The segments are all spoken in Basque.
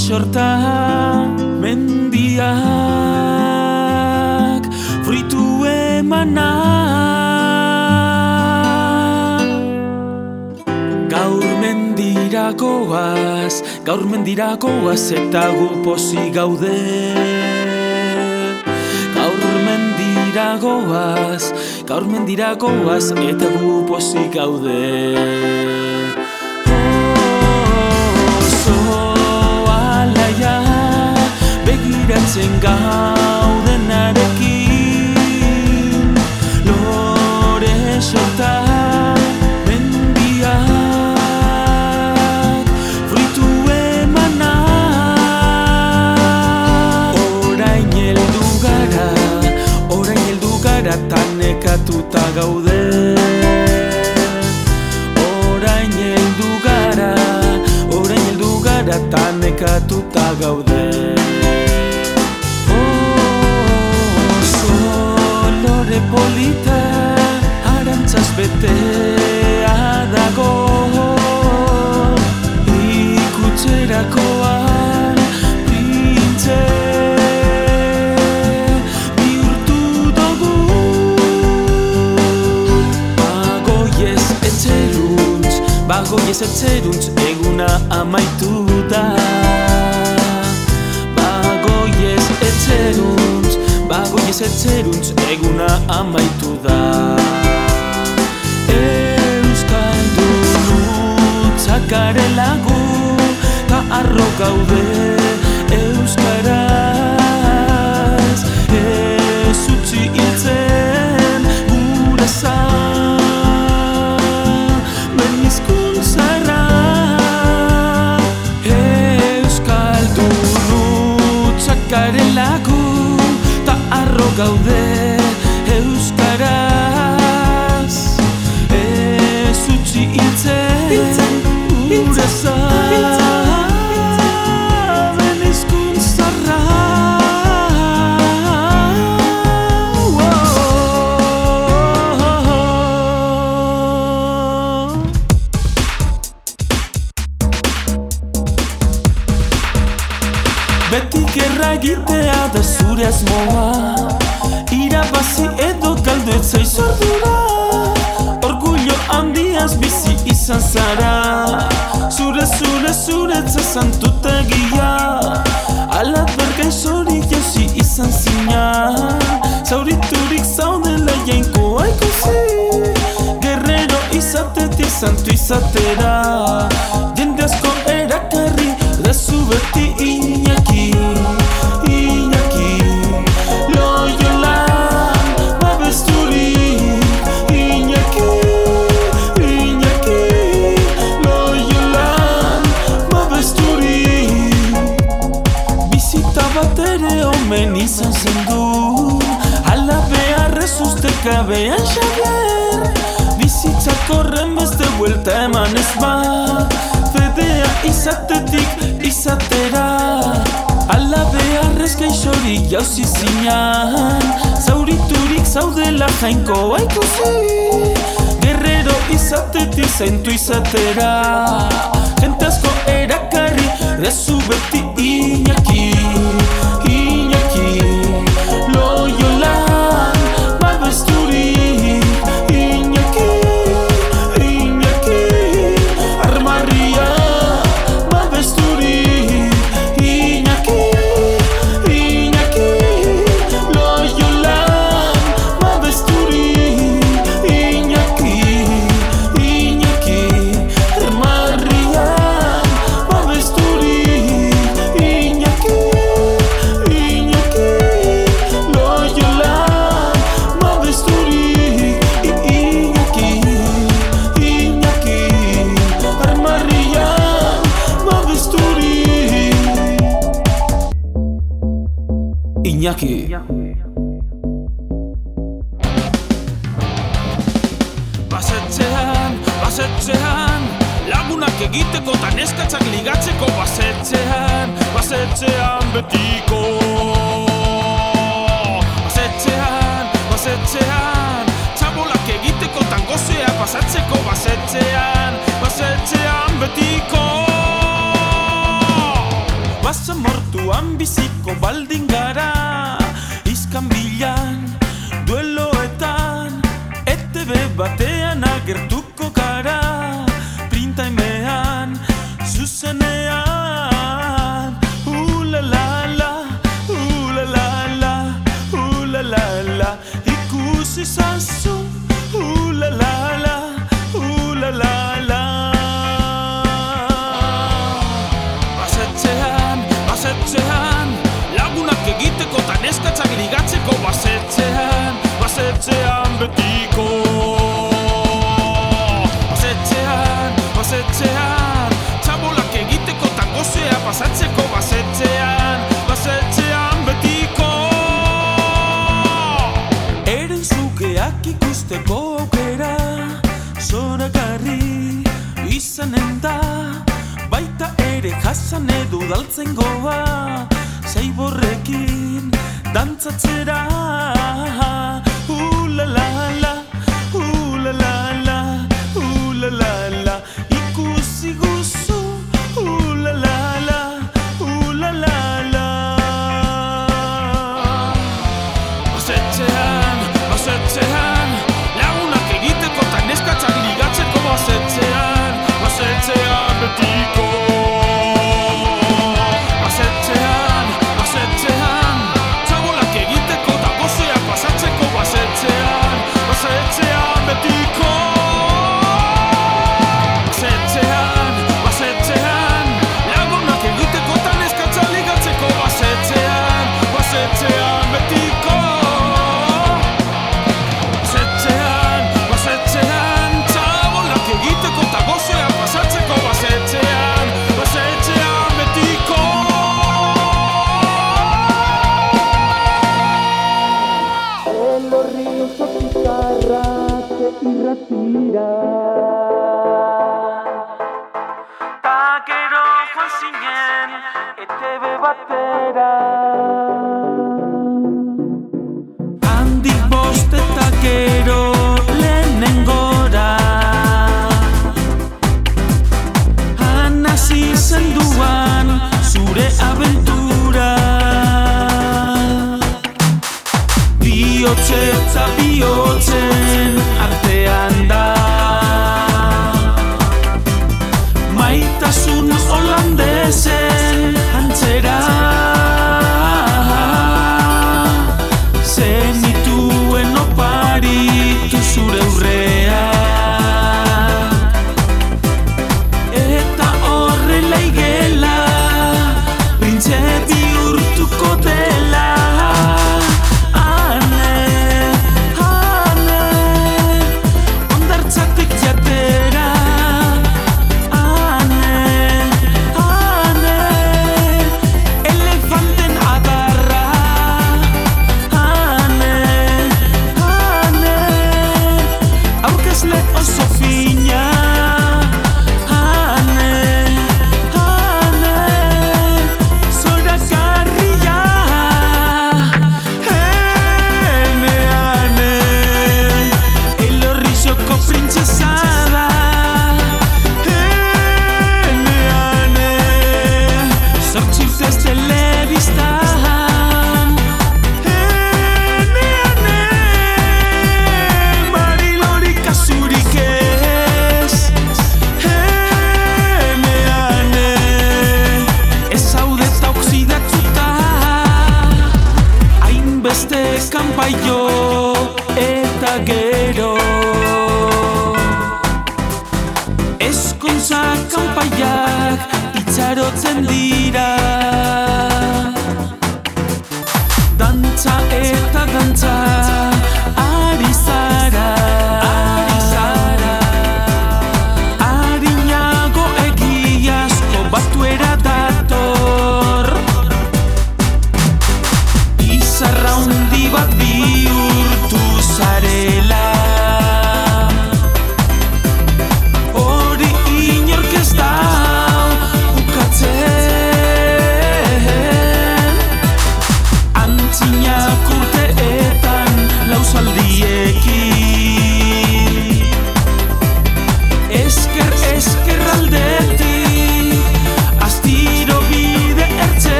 sorta mendiak fritu emana. Gaur mendirakoaz, gaur mendirakoaz eta gu pozi gaude. Gaur mendiragoaz, gaur mendiragoaz eta gu pozi gaude gara, orain heldu gara tanekatuta gaude betea dago. Ikutzerakoan printze bihurtu dugu. Bagoiez etzeruntz, bagoiez etzeruntz eguna amaitu da Bagoiez etzeruntz, Bago jesetzeruntz eguna amaitu da utzakare lagu Ta arro gaude Euskaraz Beti gerra egitea da zure asmoa. Irabazi edo galdu ez zaiz ordura Orgullo handiaz bizi izan zara. Zure, zure, zure zazantuta egia Ala bergai zori jauzi izan zina. Zauriturik zaudela jainkoa ikusi Guerrero izatetik santu izatera. Jende asko Iñaki Iñaki. Loyolan Babesturi Iñaki Iñaki. Loyolan Babesturi Bizita bat ere omen izan zen du Ala beharrez uste kabean gaixorik jauzi zinan. Zauriturik zaudela jainkoa ikusi Guerrero izatetik zaintu izatera. Jente asko erakarri Rezu beti Iñaki Basetzean, basetzean Lagunak egiteko eta neskatzak ligatzeko Basetzean, basetzean betiko. Basetzean, basetzean Txabolak egiteko eta gozea pasatzeko Basetzean, basetzean betiko. Bazen mortuan biziko baldin gara Izkan bilan, dueloetan ETV batean agertuko betiko Basetzean, basetzean Txabolak egiteko eta gozea pasatzeko Basetzean, basetzean betiko. Eren zugeak ikusteko aukera Zoragarri izanen da Baita ere jasan edo daltzen goa Zeiborrekin dantzatzera sit down.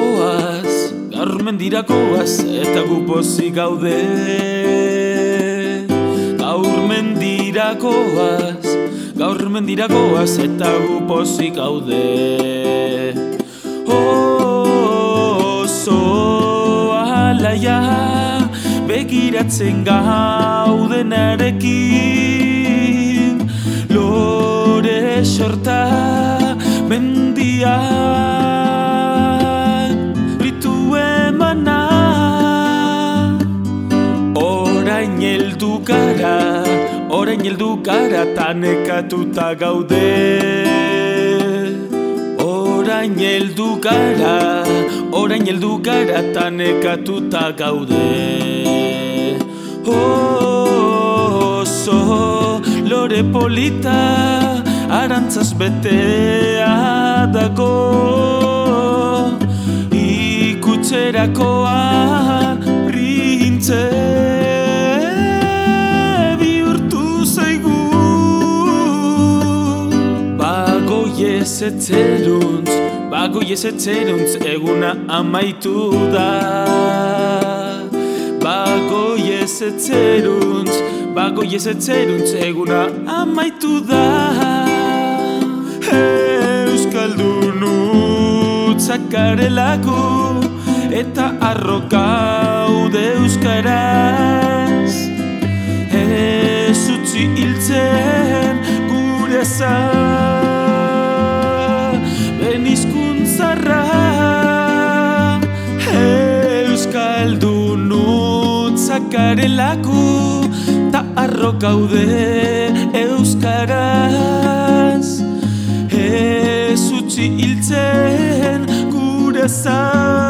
goaz, garmendirakoaz eta gu pozik gaude. Gaurmendirakoaz Gaurmendirakoaz eta gu pozik gaude. Oso oh, alaia, begiratzen gaudenarekin lore sorta mendian. gara, orain heldu gara ta gaude. Orain heldu gara, orain heldu gara ta nekatuta gaude. Oso lore polita arantzaz betea dago ikutzerakoa printze Bagoiez etzeruntz, bagoiez etzeruntz eguna amaitu da. Bagoiez etzeruntz, bagoiez etzeruntz eguna amaitu da. Euskaldun utzakarelako eta arrokaude euskaraz. Ez utzi hiltzen gure za utzakarelako ta arrokaude euskaraz. Ez utzi hiltzen gure zaben